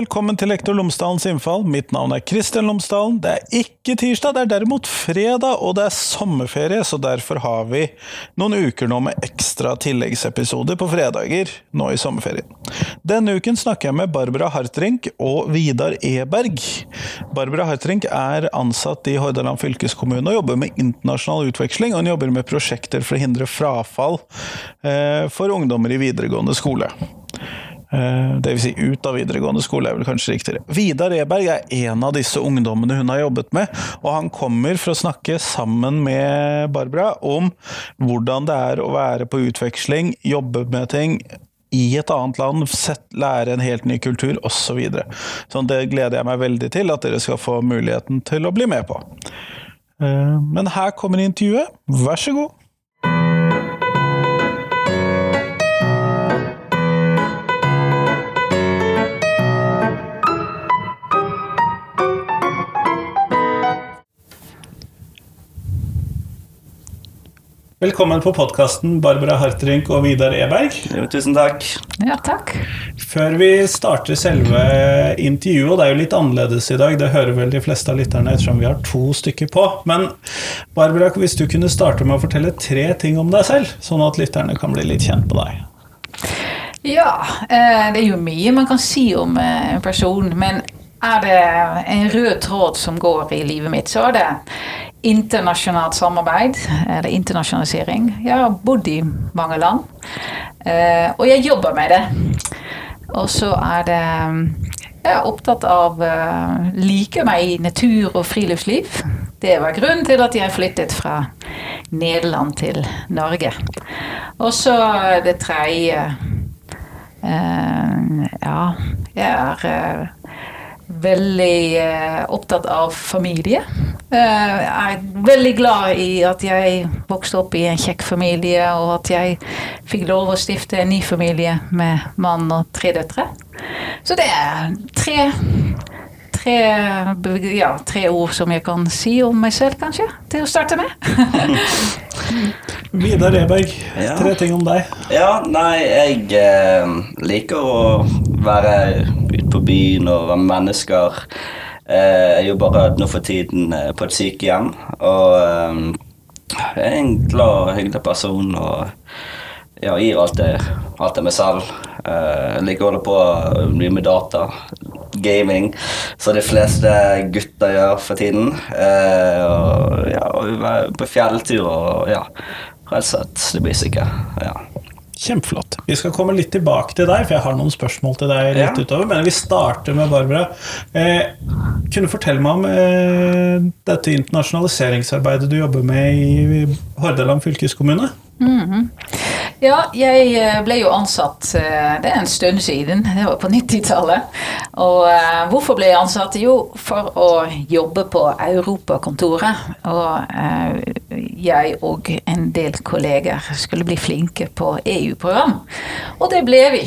velkommen til Lektor Lomsdalens innfall. Mitt navn er Kristian Lomsdalen. Det er ikke tirsdag, det er derimot fredag, og det er sommerferie, så derfor har vi noen uker nå med ekstra tilleggsepisoder på fredager nå i sommerferien. Denne uken snakker jeg med Barbara Hartrink og Vidar Eberg. Barbara Hartrink er ansatt i Hordaland fylkeskommune og jobber med internasjonal utveksling, og hun jobber med prosjekter for å hindre frafall eh, for ungdommer i videregående skole. Eh, det vil si ut av videregående skole, er vel kanskje riktigere. Vidar Eberg er en av disse ungdommene hun har jobbet med, og han kommer for å snakke sammen med Barbara om hvordan det er å være på utveksling, jobbe med ting i et annet land, sett, lære en helt ny kultur osv. Så videre. så det gleder jeg meg veldig til, at dere skal få muligheten til å bli med på. Eh, men her kommer intervjuet, vær så god. Velkommen på podkasten, Barbara Hartrink og Vidar Eberg. Jo, tusen takk. Ja, takk. Før vi starter selve intervjuet, og det er jo litt annerledes i dag, det hører vel de fleste av lytterne ettersom vi har to stykker på, men Barbara, hvis du kunne starte med å fortelle tre ting om deg selv, sånn at lytterne kan bli litt kjent med deg. Ja, eh, det er jo mye man kan si om eh, en person, men er det en rød tråd som går i livet mitt, så er det internasjonalt samarbeid, eller internasjonalisering. Jeg har bodd i mange land, eh, og jeg jobber med det. Og så er det Jeg er opptatt av å Liker meg i natur og friluftsliv. Det var grunnen til at jeg flyttet fra Nederland til Norge. Og så det tredje Ja, jeg er veldig eh, opptatt av familie. Eh, jeg er veldig glad i at jeg vokste opp i en kjekk familie, og at jeg fikk lov å stifte en ny familie med mann og tre døtre. Så det er tre, tre, ja, tre ord som jeg kan si om meg selv, kanskje, til å starte med. Vidar Eberg, ja. tre ting om deg. Ja, nei, jeg eh, liker å være ute på byen og være mennesker. Eh, jeg jobber nå for tiden eh, på et sykehjem, og eh, jeg er en glad og hyggelig person. og ja, gir alt det, alt det meg selv. Jeg liker å holde på mye med data, gaming, som de fleste gutter gjør for tiden. Og, ja, og på fjelltur og ja, rett og slett det basice. Ja. Kjempeflott. Vi skal komme litt tilbake til deg, for jeg har noen spørsmål til deg litt ja. utover. Men vi starter med Barbara. Eh, kunne du fortelle meg om eh, dette internasjonaliseringsarbeidet du jobber med i Hordaland fylkeskommune? Mm -hmm. Ja, jeg eh, ble jo ansatt eh, Det er en stund siden. Det var på 90-tallet. Og uh, hvorfor ble jeg ansatt? Jo, for å jobbe på Europakontoret. Og jeg og en del kolleger skulle bli flinke på EU-program. Og det ble vi.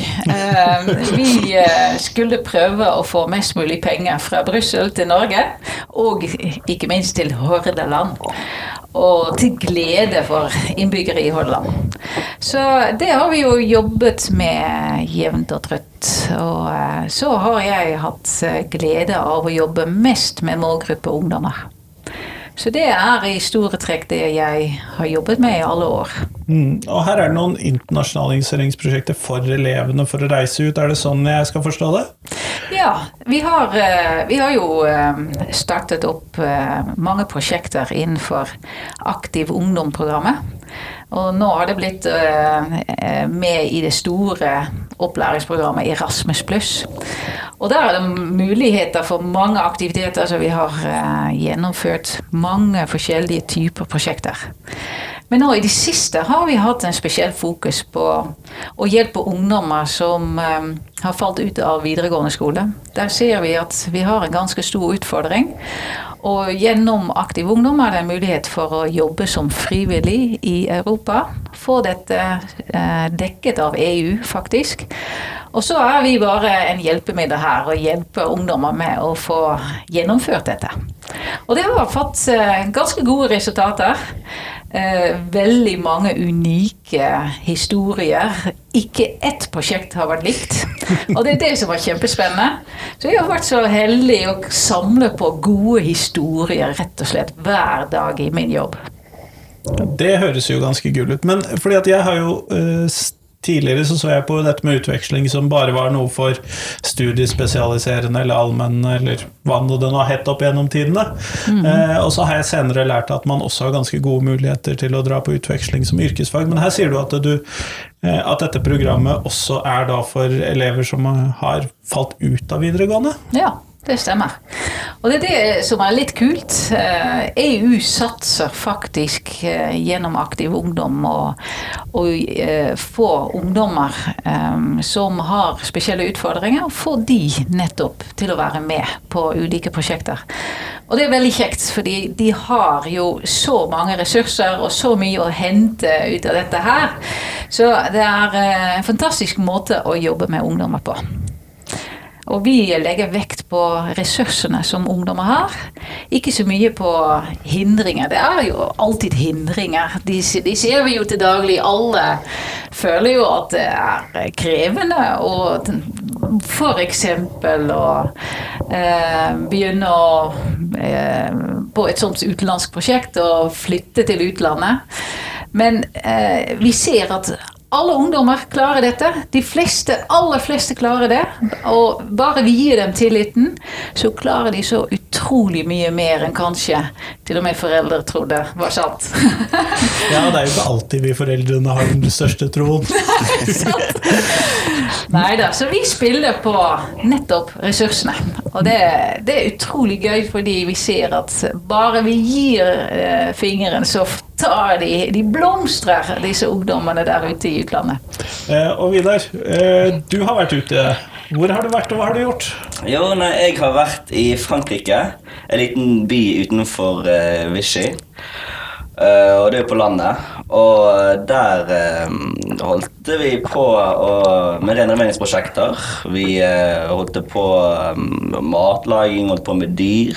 Vi skulle prøve å få mest mulig penger fra Brussel til Norge, og ikke minst til Hordaland og til glede for innbyggere i Hordaland. Så det har vi jo jobbet med jevnt og trutt. Og eh, så har jeg hatt eh, glede av å jobbe mest med målgruppe ungdommer. Så det er i store trekk det jeg har jobbet med i alle år. Mm. Og her er det noen internasjonaliseringsprosjekter for elevene for å reise ut. Er det sånn jeg skal forstå det? Ja, vi har, eh, vi har jo eh, startet opp eh, mange prosjekter innenfor Aktiv ungdom-programmet. Og nå har det blitt med i det store opplæringsprogrammet Erasmus pluss. Og der er det muligheter for mange aktiviteter, så vi har gjennomført mange forskjellige typer prosjekter. Men nå i det siste har vi hatt en spesiell fokus på å hjelpe ungdommer som um, har falt ut av videregående skole. Der ser vi at vi har en ganske stor utfordring. Og gjennom Aktiv Ungdom er det en mulighet for å jobbe som frivillig i Europa. Få dette uh, dekket av EU, faktisk. Og så er vi bare en hjelpemiddel her og hjelper ungdommer med å få gjennomført dette. Og det har fått uh, ganske gode resultater. Eh, veldig mange unike historier ikke ett prosjekt har vært likt. Og det er det som var kjempespennende. Så jeg har vært så heldig å samle på gode historier rett og slett hver dag i min jobb. Det høres jo ganske gull ut. Men fordi at jeg har jo uh, Tidligere så, så jeg på dette med utveksling som bare var noe for studiespesialiserende eller allmenne eller hva nå den har hett opp gjennom tidene. Mm. Eh, og så har jeg senere lært at man også har ganske gode muligheter til å dra på utveksling som yrkesfag. Men her sier du at, du, eh, at dette programmet også er da for elever som har falt ut av videregående? Ja. Det stemmer. Og det er det som er litt kult. EU eh, e satser faktisk eh, gjennom Aktiv Ungdom og, og få ungdommer som har spesielle utfordringer, få de nettopp til å være med på ulike prosjekter. Og det er veldig kjekt, fordi de har jo så mange ressurser og så mye å hente ut av dette her. Så det er en fantastisk måte å jobbe med ungdommer på. Og vi legger vekt på ressursene som ungdommer har, ikke så mye på hindringer. Det er jo alltid hindringer. De, de ser vi jo til daglig. Alle føler jo at det er krevende å f.eks. å eh, begynne å eh, på et sånt utenlandsk prosjekt og flytte til utlandet. Men eh, vi ser at alle ungdommer klarer dette. De fleste, aller fleste klarer det. Og bare vi gir dem tilliten, så klarer de så utrolig mye mer enn kanskje til og med foreldre trodde var sant. ja, det er jo ikke alltid vi foreldrene har den største troen. Nei da, så vi spiller på nettopp ressursene. Og det, det, er utrolig gøy fordi vi ser at bare vi gir eh, fingeren, så tar de De blomstrer, disse ungdommene der ute i utlandet. Eh, og Vidar, eh, du har vært ute. Hvor har du vært, og hva har du gjort? Jo, nei, Jeg har vært i Frankrike. En liten by utenfor eh, Vichy. Uh, og det er på landet. Og der uh, holdt vi på med renoveringsprosjekter. Vi holdt på med matlaging, holdt på med dyr.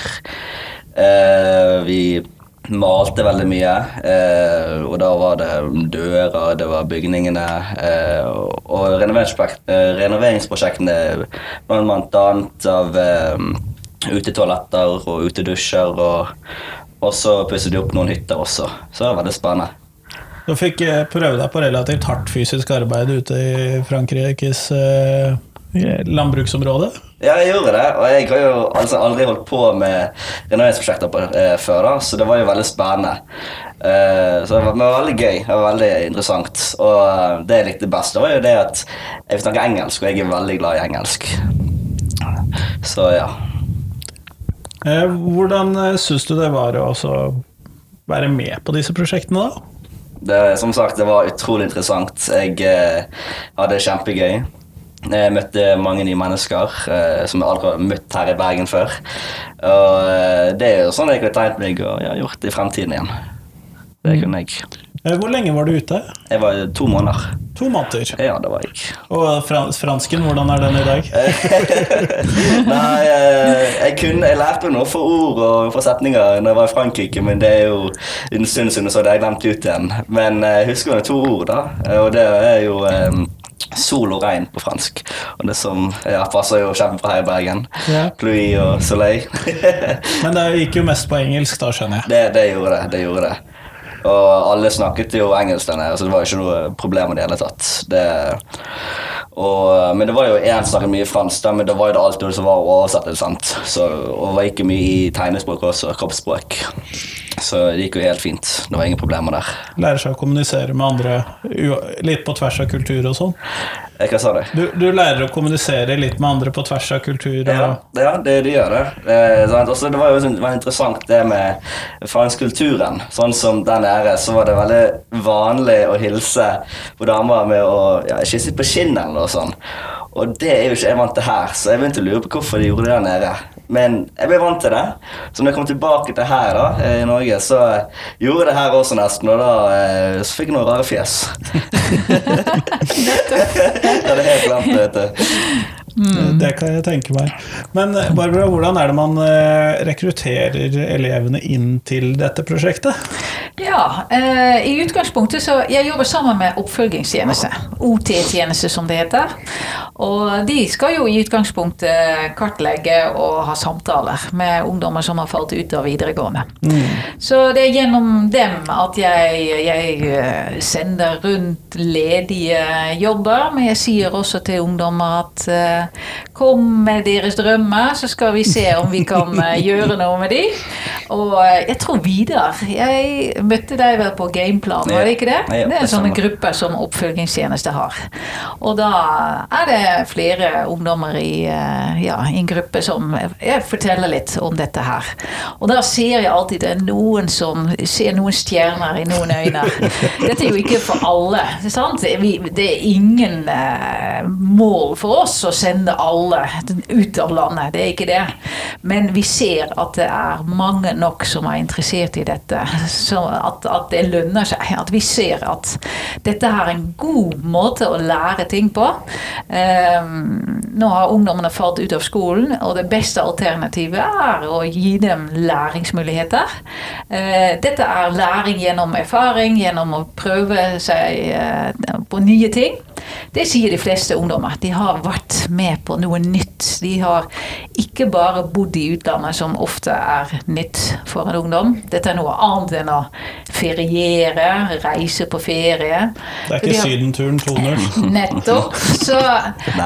vi malte veldig mye. og da var det dører, det var bygningene. og renoveringsprosjektene blant annet av utetoaletter og utedusjer og og så pusset de opp noen hytter også. Så det var veldig spennende. Du fikk prøve deg på relativt hardt fysisk arbeid ute i Frankrikes eh, landbruksområde? Ja, jeg gjorde det. Og jeg har jo altså aldri holdt på med renoveringsprosjekter eh, før, da, så det var jo veldig spennende. Eh, så det var, det var, veldig gøy. Det var veldig interessant. Og det jeg likte best, det var jo det at jeg snakker snakke engelsk, og jeg er veldig glad i engelsk. Så ja. Eh, hvordan eh, syns du det var å være med på disse prosjektene, da? Det, som sagt, det var utrolig interessant. Jeg eh, hadde det kjempegøy. Jeg møtte mange nye mennesker eh, som jeg aldri har møtt her i Bergen før. Og eh, det er jo sånn jeg kunne tenkt meg å ja, gjort i fremtiden igjen. Det kunne jeg. Eh, hvor lenge var du ute? Jeg var to måneder. To måneder? Ja, det var jeg. Og fransken, hvordan er den i dag? Nei, eh, jeg, kunne, jeg lærte noe for ord og for setninger når jeg var i Frankrike, men det er jo en stund siden, så det har jeg glemt ut igjen. Men jeg husker jo to ord, da. Og det er jo Sol og regn på fransk. Og det som ja, passer jo kjempebra her i Bergen. Yeah. Pluie og soleil. Men det gikk jo mest på engelsk da, skjønner jeg? Det, det gjorde det. det gjorde det. Og alle snakket jo engelsk der nede, så det var ikke noe problem i det hele tatt. Det, og, men det var jo én snakket mye fransk, da, men da var jo det alt som var oversatt. Sant? Så, og det var ikke mye i tegnespråk også, kroppsspråk. Så det gikk jo helt fint. Det var ingen problemer der. Lærer seg å kommunisere med andre litt på tvers av kultur og sånn? Eh, hva sa du? du? Du lærer å kommunisere litt med andre på tvers av kultur? Og... Ja, ja det, det, gjør det. Eh, Også, det var jo det var interessant det med franskkulturen. Sånn som den er, så var det veldig vanlig å hilse på damer med å ja, kysse på kinnet eller sånn. Og det er jo ikke jeg vant til her, så jeg begynte å lure på hvorfor de gjorde det der nede. Men jeg ble vant til det. Så når jeg kom tilbake til her da, i Norge, så gjorde jeg det her også nesten, og da eh, så fikk jeg noen rare fjes. det er helt glemt vet du. Mm. Det kan jeg tenke meg. Men eh, Barbara, hvordan er det man eh, rekrutterer elevene inn til dette prosjektet? Ja, eh, i utgangspunktet så Jeg jobber sammen med oppfølgingstjeneste. OT-tjeneste, som det heter. Og de skal jo i utgangspunktet kartlegge og ha samtaler med ungdommer som har falt ut av videregående. Så det er gjennom dem at jeg, jeg eh, sender rundt ledige jobber. Men jeg sier også til ungdommer at eh, kom med deres drømmer, så skal vi se om vi kan eh, gjøre noe med de. Og eh, jeg tror videre. Jeg møtte deg vel på Gameplan, var det ikke det? Det er en sånne gruppe grupper som oppfølgingstjeneste har. Og da er det flere ungdommer i, eh, ja, i en gruppe som forteller litt om dette her. Og da ser jeg alltid det er noen som ser noen stjerner i noen øyne. Dette er jo ikke for alle. Sant? Det er ingen eh, mål for oss å sende alle ut av landet. Det er ikke det. Men vi ser at det er mange nok som er interessert i dette. Så at, at det lønner seg. At vi ser at dette er en god måte å lære ting på. Ehm, nå har ungdommene falt ut av skolen, og det beste alternativet er å gi dem læringsmuligheter. Eh, dette er læring gjennom erfaring, gjennom å prøve seg eh, på nye ting. Det sier de fleste ungdommer. De har vært med på noe nytt. De har ikke bare bodd i utlandet, som ofte er nytt for en ungdom. Dette er noe annet enn å feriere, reise på ferie. Det er ikke har- Sydenturen 2.0. Nettopp. Så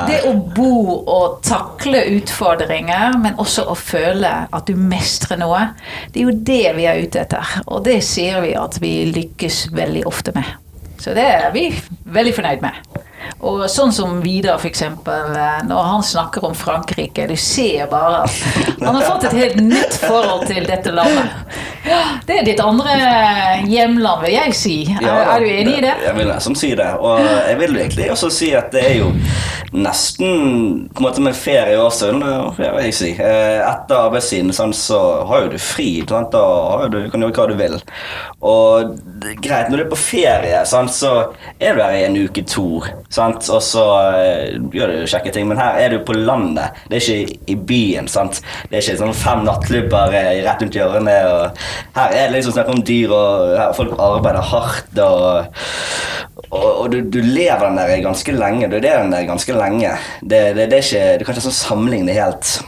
det å bo og takle utfordringer, men også å føle at du mestrer noe, det er jo det vi er ute etter. Og det ser vi at vi lykkes veldig ofte med. Så det er vi veldig fornøyd med. Og sånn som Vidar, eksempel, eh, når han snakker om Frankrike, du ser bare at han har fått et helt nytt forhold til dette landet. Det er ditt andre hjemland, vil jeg si. Er, Ja, er du enig i det? Jeg vil nesten si det. Og jeg vil egentlig også si at det er jo nesten på en måte med ferie også. Vil jeg si. Eh, Etter arbeidstiden sånn, så har jo du fri. Da du, kan du gjøre hva du vil. Og greit, når du er på ferie, så er du her i en uke to. Sant? Og så eh, gjør du kjekke ting. Men her er du på landet. Det er ikke i, byen. Sant? Det er ikke sånn fem nattklubber eh, rett rundt hjørnet. Og her er det liksom snakk om dyr, og her, folk arbeider hardt. og og, og du, du lever den der ganske lenge. Du er den der ganske lenge. Det, det, det er ikke, du kan ikke sånn sammenligne helt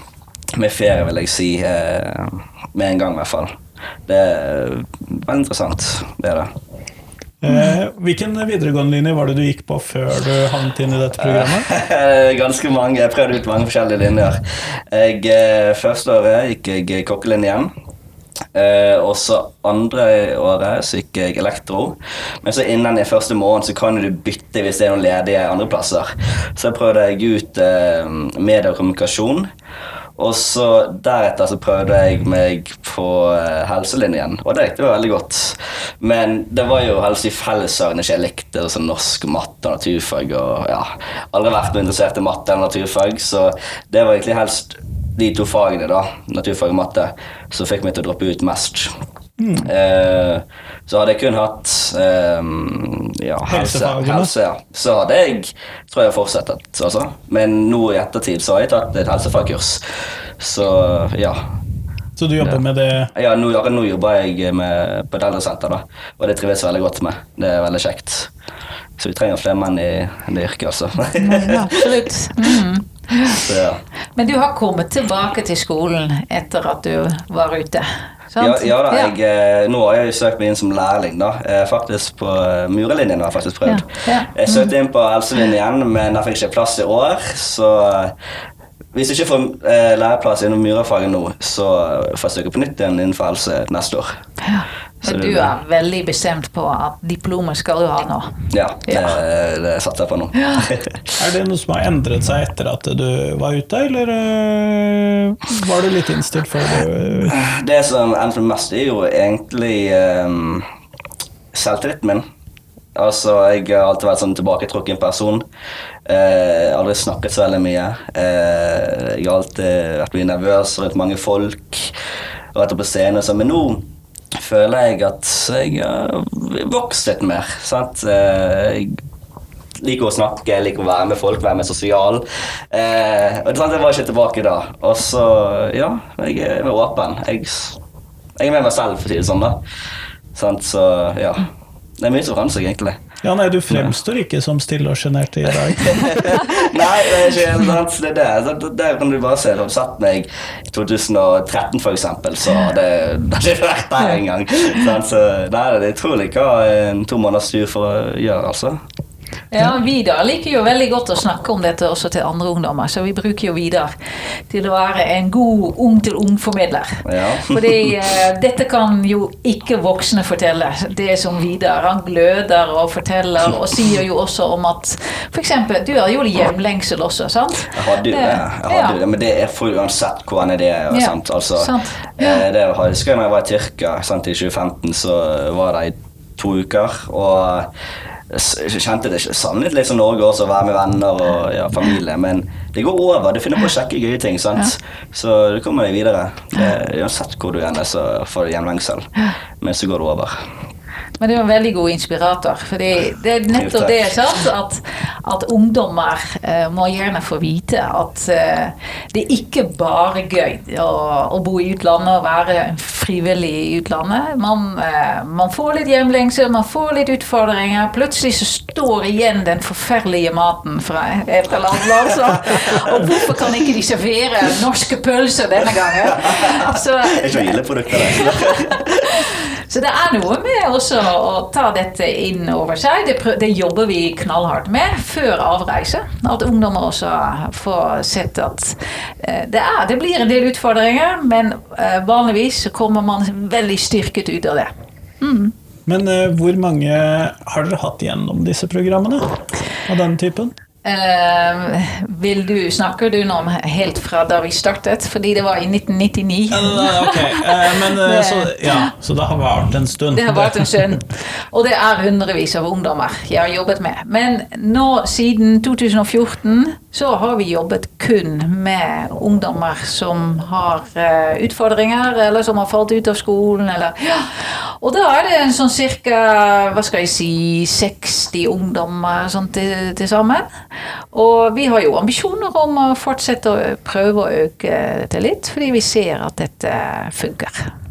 med ferie, vil jeg si. Eh, med en gang, i hvert fall. Det er veldig interessant. Det er det. Eh, hvilken videregående linje var det du gikk på før du havnet inn i dette programmet? Ganske mange. Jeg prøvde ut mange forskjellige linjer. Jeg, eh, første året gikk jeg kokkelinjen. Eh, og så andre året så gikk jeg elektro. Men så innen i første måned så kan du bytte hvis det er noen ledige andreplasser. Så prøvde jeg ut eh, medie og kommunikasjon. Og så deretter så prøvde jeg meg på eh, helselinjen, og det gikk det veldig godt. Men det var jo helst i fellesfagene ikke jeg likte, sånn norsk, matte og naturfag. og ja, Aldri vært noe interessert i matte eller naturfag, så det var egentlig helst de to fagene, da, naturfag og matte, som fikk meg til å droppe ut mest. Eh, så hadde jeg kun hatt eh, ja, helse, helse ja. så hadde jeg tror jeg fortsatt. Altså. Men nå i ettertid så har jeg tatt et helsefagkurs. Så ja. Så du jobber med det ja nå, nå jobber jeg med, på et eldresenter, da. og det trives jeg veldig godt med. Det er veldig kjekt. Så vi trenger flere menn i det yrket, altså. Ja, absolutt. Mm. så, ja. Men du har kommet tilbake til skolen etter at du var ute? Sant? Ja, ja da, jeg, eh, nå har jeg jo søkt meg inn som lærling, da. Eh, Faktisk på murelinjen murerlinjen har jeg faktisk prøvd. Ja, ja. Jeg søkte inn på helselinjen, men jeg fikk ikke plass i år, så eh, hvis du ikke får eh, læreplass innen murerfaget nå, så får jeg søke på nytt igjen innenfor helse neste år. Ja. Så Men du er veldig bestemt på at diplomet skal du ha nå? Ja, det, Ja. det satser jeg på nå. Er det noe som har endret seg etter at du var ute, eller øh, var du litt innstilt før du Det som endrer mest, er jo egentlig um, selvtilliten min. Altså, Jeg har alltid vært sånn tilbaketrukken person. Eh, aldri snakket så veldig mye. Eh, jeg har alltid vært mye nervøs rundt mange folk. Og vært på scenen Så, sånn. Men nå føler jeg at jeg har vokst litt mer. sant? Eh, jeg liker å snakke, jeg liker å være med folk, være mer sosial. Eh, og sant, jeg var ikke tilbake da. Og så, ja, jeg er åpen. Jeg, jeg er med meg selv, for å si det sånn. da. Sant? Så ja. Det er mye som forandrer seg, egentlig. Ja, nei, du fremstår ikke som stille og sjenert i dag. Nei, det er ikke helt sant. Det er det. Så Der kan du bare se. Da du satt meg i 2013, for eksempel, så det, det hadde ikke vært der engang. Så Så nei, det er utrolig hva en to måneders tur for å gjøre, altså. Ja, Vidar liker jo veldig godt å snakke om dette også til andre ungdommer, så vi bruker jo Vidar til å være en god ung-til-ung-formidler. Ja. Fordi eh, dette kan jo ikke voksne fortelle, det som Vidar. Han gløder og forteller, og sier jo også om at f.eks. du har jo hjemlengsel også, sant? Jeg hadde jo det, jeg hadde ja. det, men det er for uansett hvordan det er. Ja, Sant? Altså, sant. Ja. det husker jeg da jeg var i Tyrkia sant? i 2015, så var det i to uker. Og jeg kjente det savnet litt som Norge også, å være med venner og ja, familie. Men det går over. Du finner på å sjekke gøye ting. sant? Så du kommer deg videre. Det, uansett hvor du er, så får du gjenvengsel. Men så går det over. Men det er en veldig god inspirator. fordi det er nettopp det sant? At, at ungdommer uh, må gjerne få vite at uh, det er ikke bare gøy å, å bo i utlandet og være frivillig i utlandet. Man, uh, man får litt hjemlengsel, man får litt utfordringer. Plutselig så står igjen den forferdelige maten fra et eller annet land. Så, og hvorfor kan ikke de servere norske pølser denne gangen? Så, Det er ikke hvileprodukter, det. så det er noe med også å ta dette inn over seg. Det, prøv, det jobber vi knallhardt med før avreise. At ungdommer også får sett at eh, det, er, det blir en del utfordringer, men eh, vanligvis kommer man veldig styrket ut av det. Men eh, hvor mange har dere hatt gjennom disse programmene av den typen? Eh, vil du, Snakker du nå om helt fra da vi startet? Fordi det var i 1999. Uh, ok, uh, men eh, Det- så, ja, så det har vart en stund. Det har vært en stund. Og det er hundrevis av ungdommer jeg har jobbet med. Men nå siden 2014 så har vi jobbet kun med ungdommer som har utfordringer, eller som har falt ut av skolen, eller ja. Og da er det sånn cirka, hva skal jeg si, 60 ungdommer sånn til, til sammen. Og vi har jo ambisjoner om å fortsette å prøve å øke dette litt, fordi vi ser at dette funker.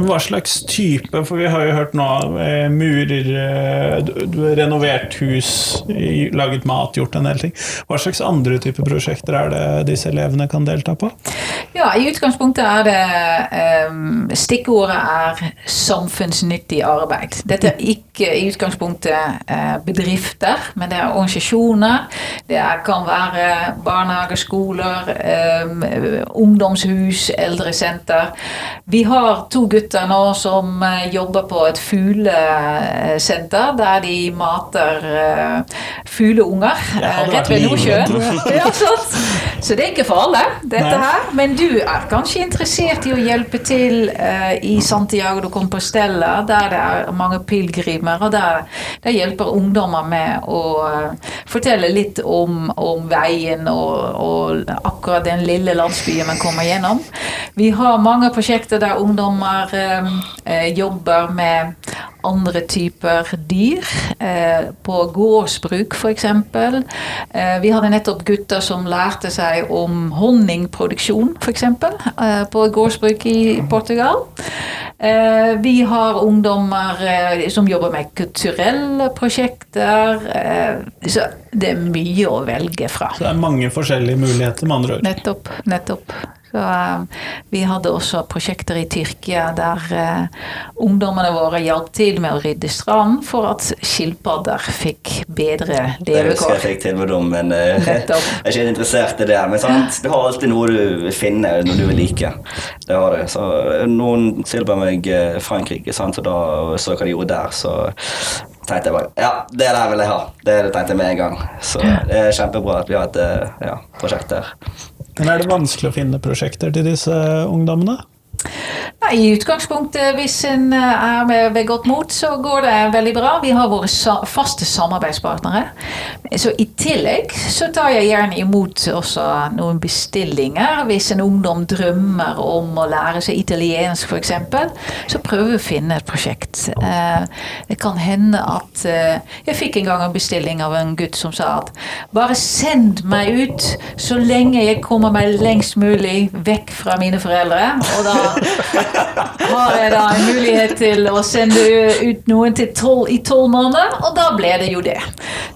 Hva slags type, for vi har jo hørt nå eh, murer, eh, renovert hus, laget mat, gjort en del ting. Hva slags andre typer prosjekter er det disse elevene kan delta på? Ja, i utgangspunktet er det ehm, Stikkordet er samfunnsnyttig arbeid. Dette er ikke i utgangspunktet eh, bedrifter, men det er organisasjoner. Det kan være barnehager, skoler, ehm, ungdomshus, eldresenter. Vi har to gutter nå som eh, jobber på et fuglesenter, der de mater eh, fugleunger eh, rett ved Nordsjøen. Ja. Så det er ikke for alle, dette her. Men du er kanskje interessert i å hjelpe til i Santiago de Compostela, der det er mange pilegrimer, og der, der hjelper ungdommer med å fortelle litt om, om veien og, og akkurat den lille landsbyen man kommer gjennom. Vi har mange prosjekter der ungdommer eh, eh, jobber med andre typer dyr. Eh, på gårdsbruk, f.eks. Eh, vi hadde nettopp gutter som lærte seg om honningproduksjon, f.eks. Eh, på et gårdsbruk i Portugal. Eh, vi har ungdommer eh, som jobber med kulturelle prosjekter. Eh, så det er mye å velge fra. Så det er mange forskjellige muligheter, med andre ord. Nettopp. nettopp. Så, eh, vi hadde også prosjekter i Tyrkia der eh, ungdommene våre hjalp til med å rydde stranden for at skilpadder fikk bedre Det husker jeg fikk tilbud om, men eh, jeg er ikke interessert i det. Men sant? du har alltid noe du finner når du vil like. Det har du. Så eh, noen tilbød meg eh, Frankrike, sant? og da så jeg hva de gjorde der, så tenkte jeg bare Ja, det der vil jeg ha. Det tenkte jeg med en gang. Så det er kjempebra at vi har et ja, prosjekt der. Men er det vanskelig å finne prosjekter til disse ungdommene? I utgangspunktet, hvis en eh, er med ved godt mot, så går det veldig bra. Vi har våre faste samarbeidspartnere. Så I tillegg så tar jeg gjerne imot også noen bestillinger. Hvis en ungdom drømmer om å lære seg italiensk f.eks., så prøver vi å finne et prosjekt. Eh, Det kan hende at eh, Jeg fikk en gang en bestilling av en gutt som sa at bare send meg ut så lenge jeg kommer meg lengst mulig vekk fra mine foreldre. Og da var jeg da en mulighet til å sende ut noen til 12, i tolv måneder, og da ble det jo det.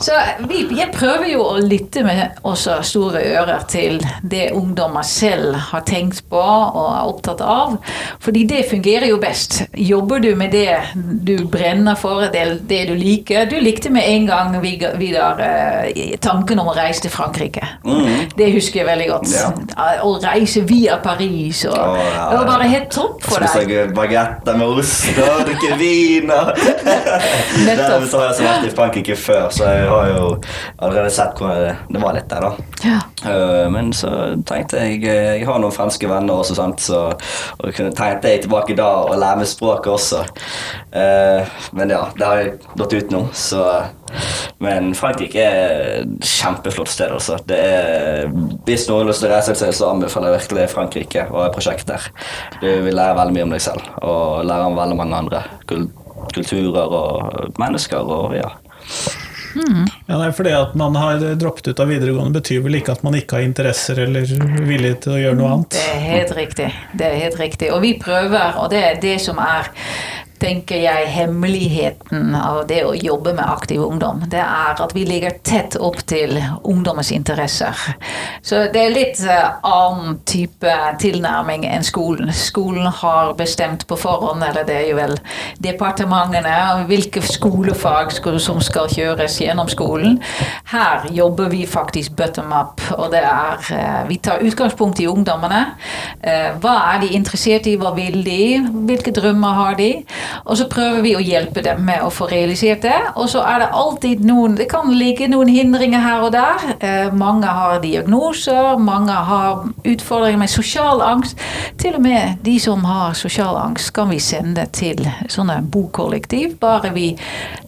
Så vi, jeg prøver jo å lytte med også store ører til det ungdommer selv har tenkt på og er opptatt av. Fordi det fungerer jo best. Jobber du med det du brenner for, det, det du liker Du likte med en gang Vidar eh, tanken om å reise til Frankrike. Mm. Det husker jeg veldig godt. Ja. Å reise via Paris. Og, oh, ja. Var bare helt topp deg. Spise bagetter med ost og drikke vin. Nettopp. Så har jeg vært i Frankrike før, så jeg har jo allerede sett hvor det var litt der, da. Ja. Uh, men så tenkte jeg eh, Jeg har noen franske venner også, sant? så og tenkte jeg tilbake da og lære meg språket også. Uh, men ja, det har jeg gått ut nå, så Men Frankrike er et kjempeflott sted, altså. Det er, hvis noen har lyst til å reise seg, så anbefaler jeg virkelig Frankrike og et prosjekt der. Du vil lære veldig mye om deg selv, og lære om veldig mange andre kulturer og mennesker og ja. Mm. Ja, nei, for det at man har droppet ut av videregående, betyr vel ikke at man ikke har interesser eller vilje til å gjøre noe annet? Det er helt riktig. Det er helt riktig. Og vi prøver, og det er det som er tenker jeg hemmeligheten av det å jobbe med aktiv ungdom, det er at vi ligger tett opp til ungdommens interesser. Så det er litt uh, annen type tilnærming enn skolen. Skolen har bestemt på forhånd, eller det er jo vel departementene, hvilke skolefag som skal kjøres gjennom skolen. Her jobber vi faktisk bottom up, og det er uh, Vi tar utgangspunkt i ungdommene. Uh, hva er de interessert i, hva vil de, hvilke drømmer har de? Og så prøver vi å hjelpe dem med å få realisert det. Og så er det alltid noen Det kan ligge noen hindringer her og der. Eh, mange har diagnoser, mange har utfordringer med sosial angst. Til og med de som har sosial angst, kan vi sende til sånne bokollektiv, bare vi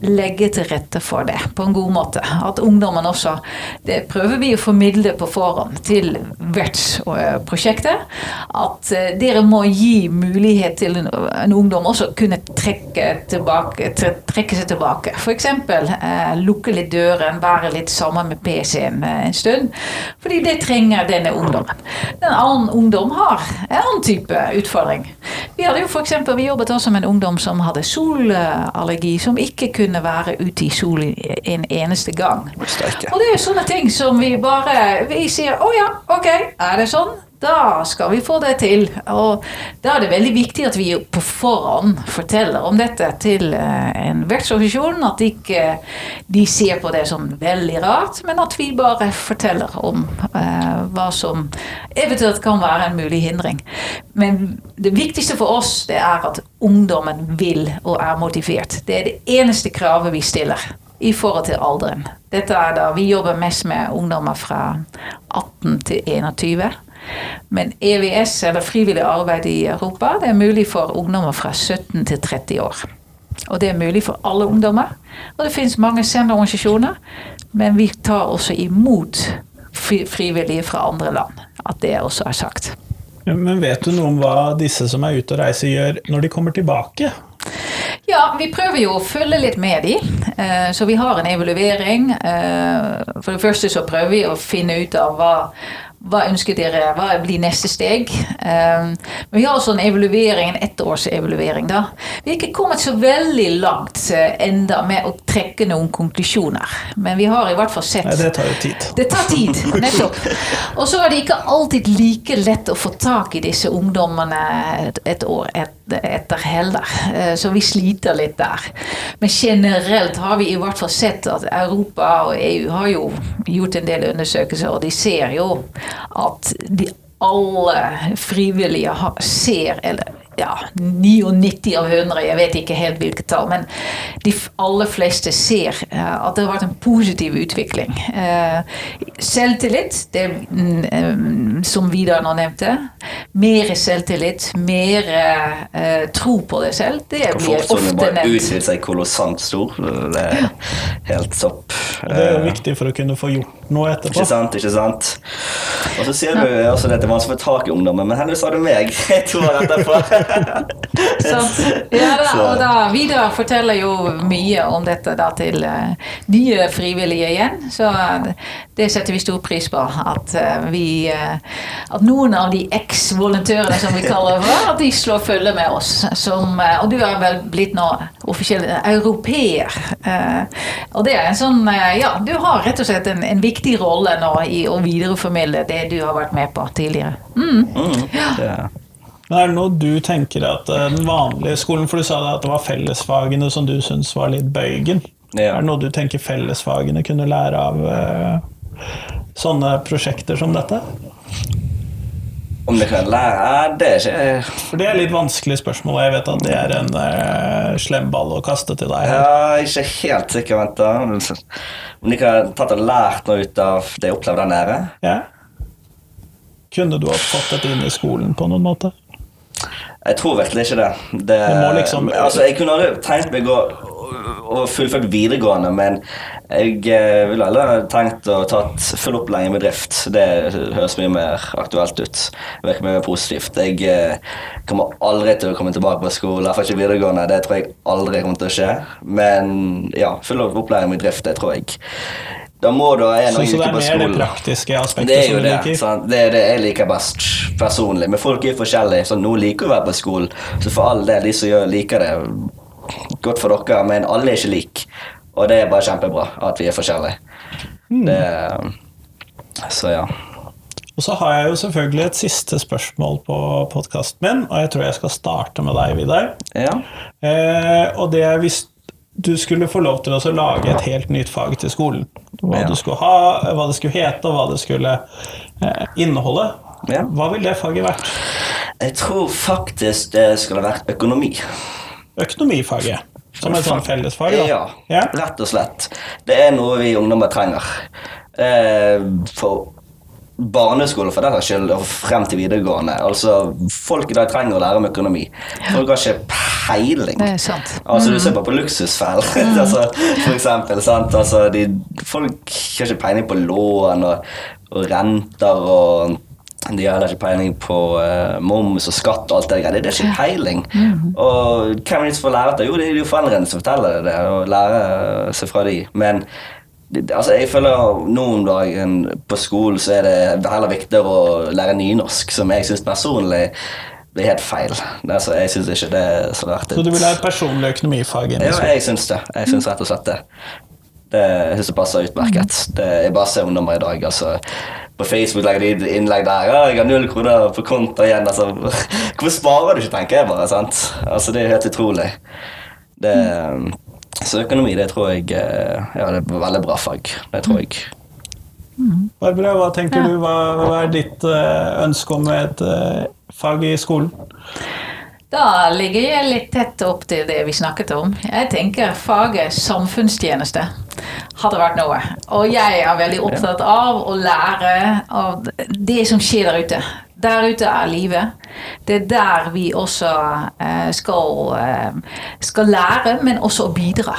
legger til rette for det på en god måte. At ungdommen også Det prøver vi å formidle på forhånd til vertsprosjektet. At eh, dere må gi mulighet til en, en ungdom også kunne trekke, tilbake, trekke seg tilbake. F.eks. Eh, lukke litt døren, være litt sammen med PC-en en stund. Fordi det trenger denne ungdommen. Den annen ungdom har en annen type utfordring. Vi hadde jo for eksempel, vi jobbet også med en ungdom som hadde solallergi, som ikke kunne være ute i solen en eneste gang. Og det er jo sånne ting som vi bare Vi sier å ja, ok, er det sånn? Da skal vi få det til. Og da er det veldig viktig at vi på forhånd forteller om dette til eh, en vertsorganisasjon. At ikke de ser på det som veldig rart, men at vi bare forteller om uh, hva som eventuelt kan være en mulig hindring. Men det viktigste for oss det er at ungdommen vil og er motivert. Det er det eneste kravet vi stiller i forhold til alderen. Dette er da, Vi jobber mest med ungdommer fra 18 til 21. Men EVS, eller frivillig arbeid i Europa, det er mulig for ungdommer fra 17 til 30 år. Og det er mulig for alle ungdommer. Og det finnes mange senderorganisasjoner, men vi tar også imot frivillige fra andre land. At det også er sagt. Men vet du noe om hva disse som er ute og reiser, gjør når de kommer tilbake? Ja, vi prøver jo å følge litt med de. Eh, så vi har en evaluering. Eh, for det første så prøver vi å finne ut av hva hva ønsker dere? Hva blir neste steg? Um, vi har også en evaluering, en ettårsevaluering. da. Vi er ikke kommet så veldig langt uh, enda med å trekke noen konklusjoner. Men vi har i hvert fall sett Nei, Det tar jo tid. Det tar tid, nettopp. Og så er det ikke alltid like lett å få tak i disse ungdommene et, et år etter heller. Uh, så vi sliter litt der. Men generelt har vi i hvert fall sett at Europa og EU har jo gjort en del undersøkelser, og de ser jo at de alle frivillige ser, eller ja, 99 av 100, jeg vet ikke helt hvilket tall, men de aller fleste ser uh, at det har vært en positiv utvikling. Uh, selvtillit, det um, som Vidar nå nevnte. Mer selvtillit, mer uh, tro på deg selv. Det blir ofte nevnt. Utvide seg kolossalt stor. Det er helt topp. Det er jo viktig for å kunne få gjort noe etterpå. Ikke sant, ikke sant. Og så sier du også at det er vanskelig å få tak i ungdommen, men heldigvis har du meg to år etterpå. Ja, da, og da, Vidar forteller jo mye om dette da, til eh, nye frivillige igjen. Så eh, det setter vi stor pris på. At, eh, vi, at noen av de eks-volontørene, som vi kaller for, at de slår følge med oss. Som, og du er vel blitt nå offisiell europeer. Og det er en sånn Ja, du har rett og slett en, en viktig rolle nå i å videreformidle det du har vært med på tidligere. Mm. Mm, det, Men er det noe du tenker at eh, den vanlige skolen For du sa at det var fellesfagene som du syns var litt bøygen. Ja. Er det noe du tenker fellesfagene kunne lære av uh, sånne prosjekter som dette? om det kan lære Det er ikke For det er litt vanskelig spørsmål, og jeg vet at det er en uh, slem ball å kaste til deg. Ja, jeg er ikke helt sikker, vent. Om de kan tatt og lært noe ut av det jeg opplevde der nede? Ja. Kunne du ha fått dette inn i skolen på noen måte? Jeg tror virkelig ikke det. Det, liksom- altså, jeg kunne aldri tenkt meg å, å fullført videregående, men jeg eh, ville heller tenkt å tatt full opplæring i bedrift. Det høres mye mer aktuelt ut. Virker mye mer positivt. Jeg eh, kommer aldri til å komme tilbake på skole, iallfall ikke videregående. Det tror jeg aldri kommer til å skje. Men ja, full opplæring i bedrift, det tror jeg. Da må du ha en Så, så det er mer det praktiske praktiske Det aspektet jo som du det. liker? Det er det jeg liker best personlig. Men folk er forskjellige. Så noen liker å være på skolen. Så for all del, de som liker det, godt for dere. Men alle er ikke like. Og det er bare kjempebra at vi er forskjellige. Mm. Det, så ja. Og så har jeg jo selvfølgelig et siste spørsmål på podkasten min, og jeg tror jeg skal starte med deg, Vidar. ja. Eh, og det er hvis du skulle få lov til å lage et helt nytt fag til skolen. Hva Ja. du skulle ha, hva det skulle hete, og hva det skulle eh, inneholde. Ja. Hva ville det faget vært? Jeg tror faktisk det skulle vært økonomi. Økonomifaget. Som et sånt fellesfag, da. Ja, Ja. rett og slett. Det er noe vi ungdommer trenger. Eh, for barneskole for den skyld og frem til videregående. Altså, Folk i dag trenger å lære om økonomi. Folk har ikke peiling. Det er sant. Altså, Du ser bare på luksusfellen, altså, for eksempel. Sant? Altså, de, folk har ikke peiling på lån og, og renter og de har heller ikke peiling på uh, moms og skatt og alt det der. Det er ikke peiling. Og hvem er det som får lære det? Jo, det er jo foreldrene som forteller det, og lærer seg fra de. Men altså, jeg føler nå om dagen på skolen så er det heller viktigere å lære nynorsk, som jeg syns personlig det er helt feil. Altså, jeg synes ikke det er så verdt Så du vil ha et personlig økonomifag ja, jeg syns det. Jeg syns rett og slett det. det jeg synes det passer utmerket. Det, jeg bare ser ungdommer i dag. altså På Facebook legger de innlegg der. Ja, 'Jeg har null kroner på konto igjen.' altså Hvorfor sparer du ikke, tenker jeg bare. sant? Altså Det er helt utrolig. Det, så økonomi, det tror jeg eh, Ja, det er et veldig bra fag. Det tror jeg. Barbara, hva tenker du? Hva, hva er ditt eh, ønske om et eh, fag i skolen? Da ligger jeg litt tett opp til det vi snakket om. Jeg tenker faget samfunnstjeneste hadde vært noe. Og jeg er veldig opptatt av å lære av det som skjer der ute. Der ute er livet. Det er der vi også eh, skal, eh, skal lære, men også bidra.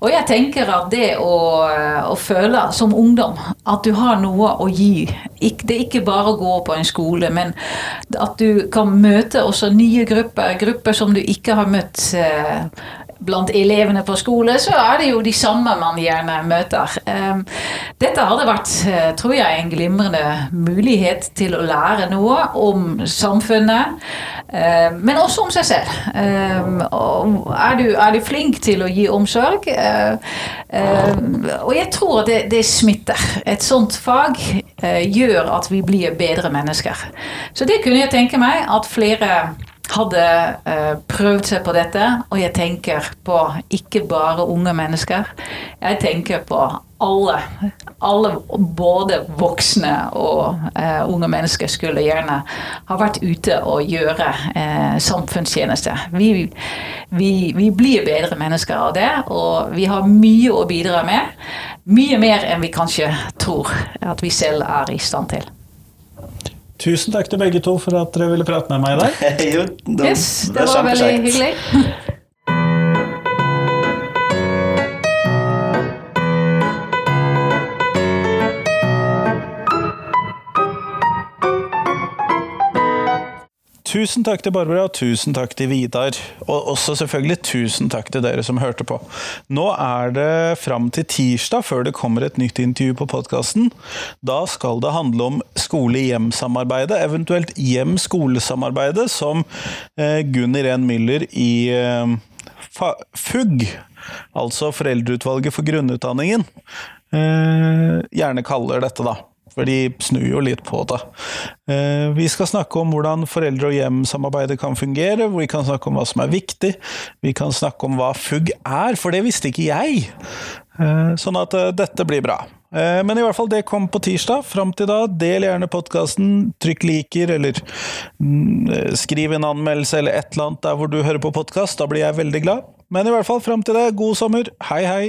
Og jeg tenker at det å, å føle som ungdom at du har noe å gi Det er ikke bare å gå på en skole, men at du kan møte også nye grupper, grupper som du ikke har møtt eh, blant elevene på skole, så er det jo de samme man gjerne møter. Eh, Dette hadde vært, eh, tror jeg, en glimrende mulighet til å lære noe om samfunnet, eh, men også om seg selv. Eh, Er du, er du flink til å gi omsorg? Eh, Og jeg tror at det, det smitter. Et sånt fag eh, gjør at vi blir bedre mennesker. Så det kunne jeg tenke meg at flere hadde eh, prøvd seg på dette, og jeg tenker på ikke bare unge mennesker. Jeg tenker på alle. Alle, både voksne og eh, unge mennesker, skulle gjerne ha vært ute og gjøre eh, samfunnstjeneste. Vi, vi, vi blir bedre mennesker av det, og vi har mye å bidra med. Mye mer enn vi kanskje tror at vi selv er i stand til. Tusen takk til begge to for at dere ville prate med meg i dag. jo, det, Yes, det det var veldig hyggelig. tusen takk til Barbara, og tusen takk til Vidar. Og også selvfølgelig tusen takk til dere som hørte på. Nå er det fram til tirsdag før det kommer et nytt intervju på podkasten. Da skal det handle om skole-hjem-samarbeidet, eventuelt hjem-skole-samarbeidet, som eh, Gunn Irén Müller i eh, FUG, altså Foreldreutvalget for grunnutdanningen, eh, gjerne kaller dette, da for de snur jo litt på det. Eh, vi skal snakke om hvordan foreldre- og hjem-samarbeidet kan fungere, vi kan snakke om hva som er viktig, vi kan snakke om hva FUG er, for det visste ikke jeg. Eh, sånn at eh, dette blir bra. Men i hvert fall, det kom på tirsdag. Fram til da, del gjerne podkasten, trykk liker, eller mm, skriv en anmeldelse eller et eller annet der hvor du hører på podkast. Da blir jeg veldig glad. Men i hvert fall, fram til det, god sommer. Hei, hei!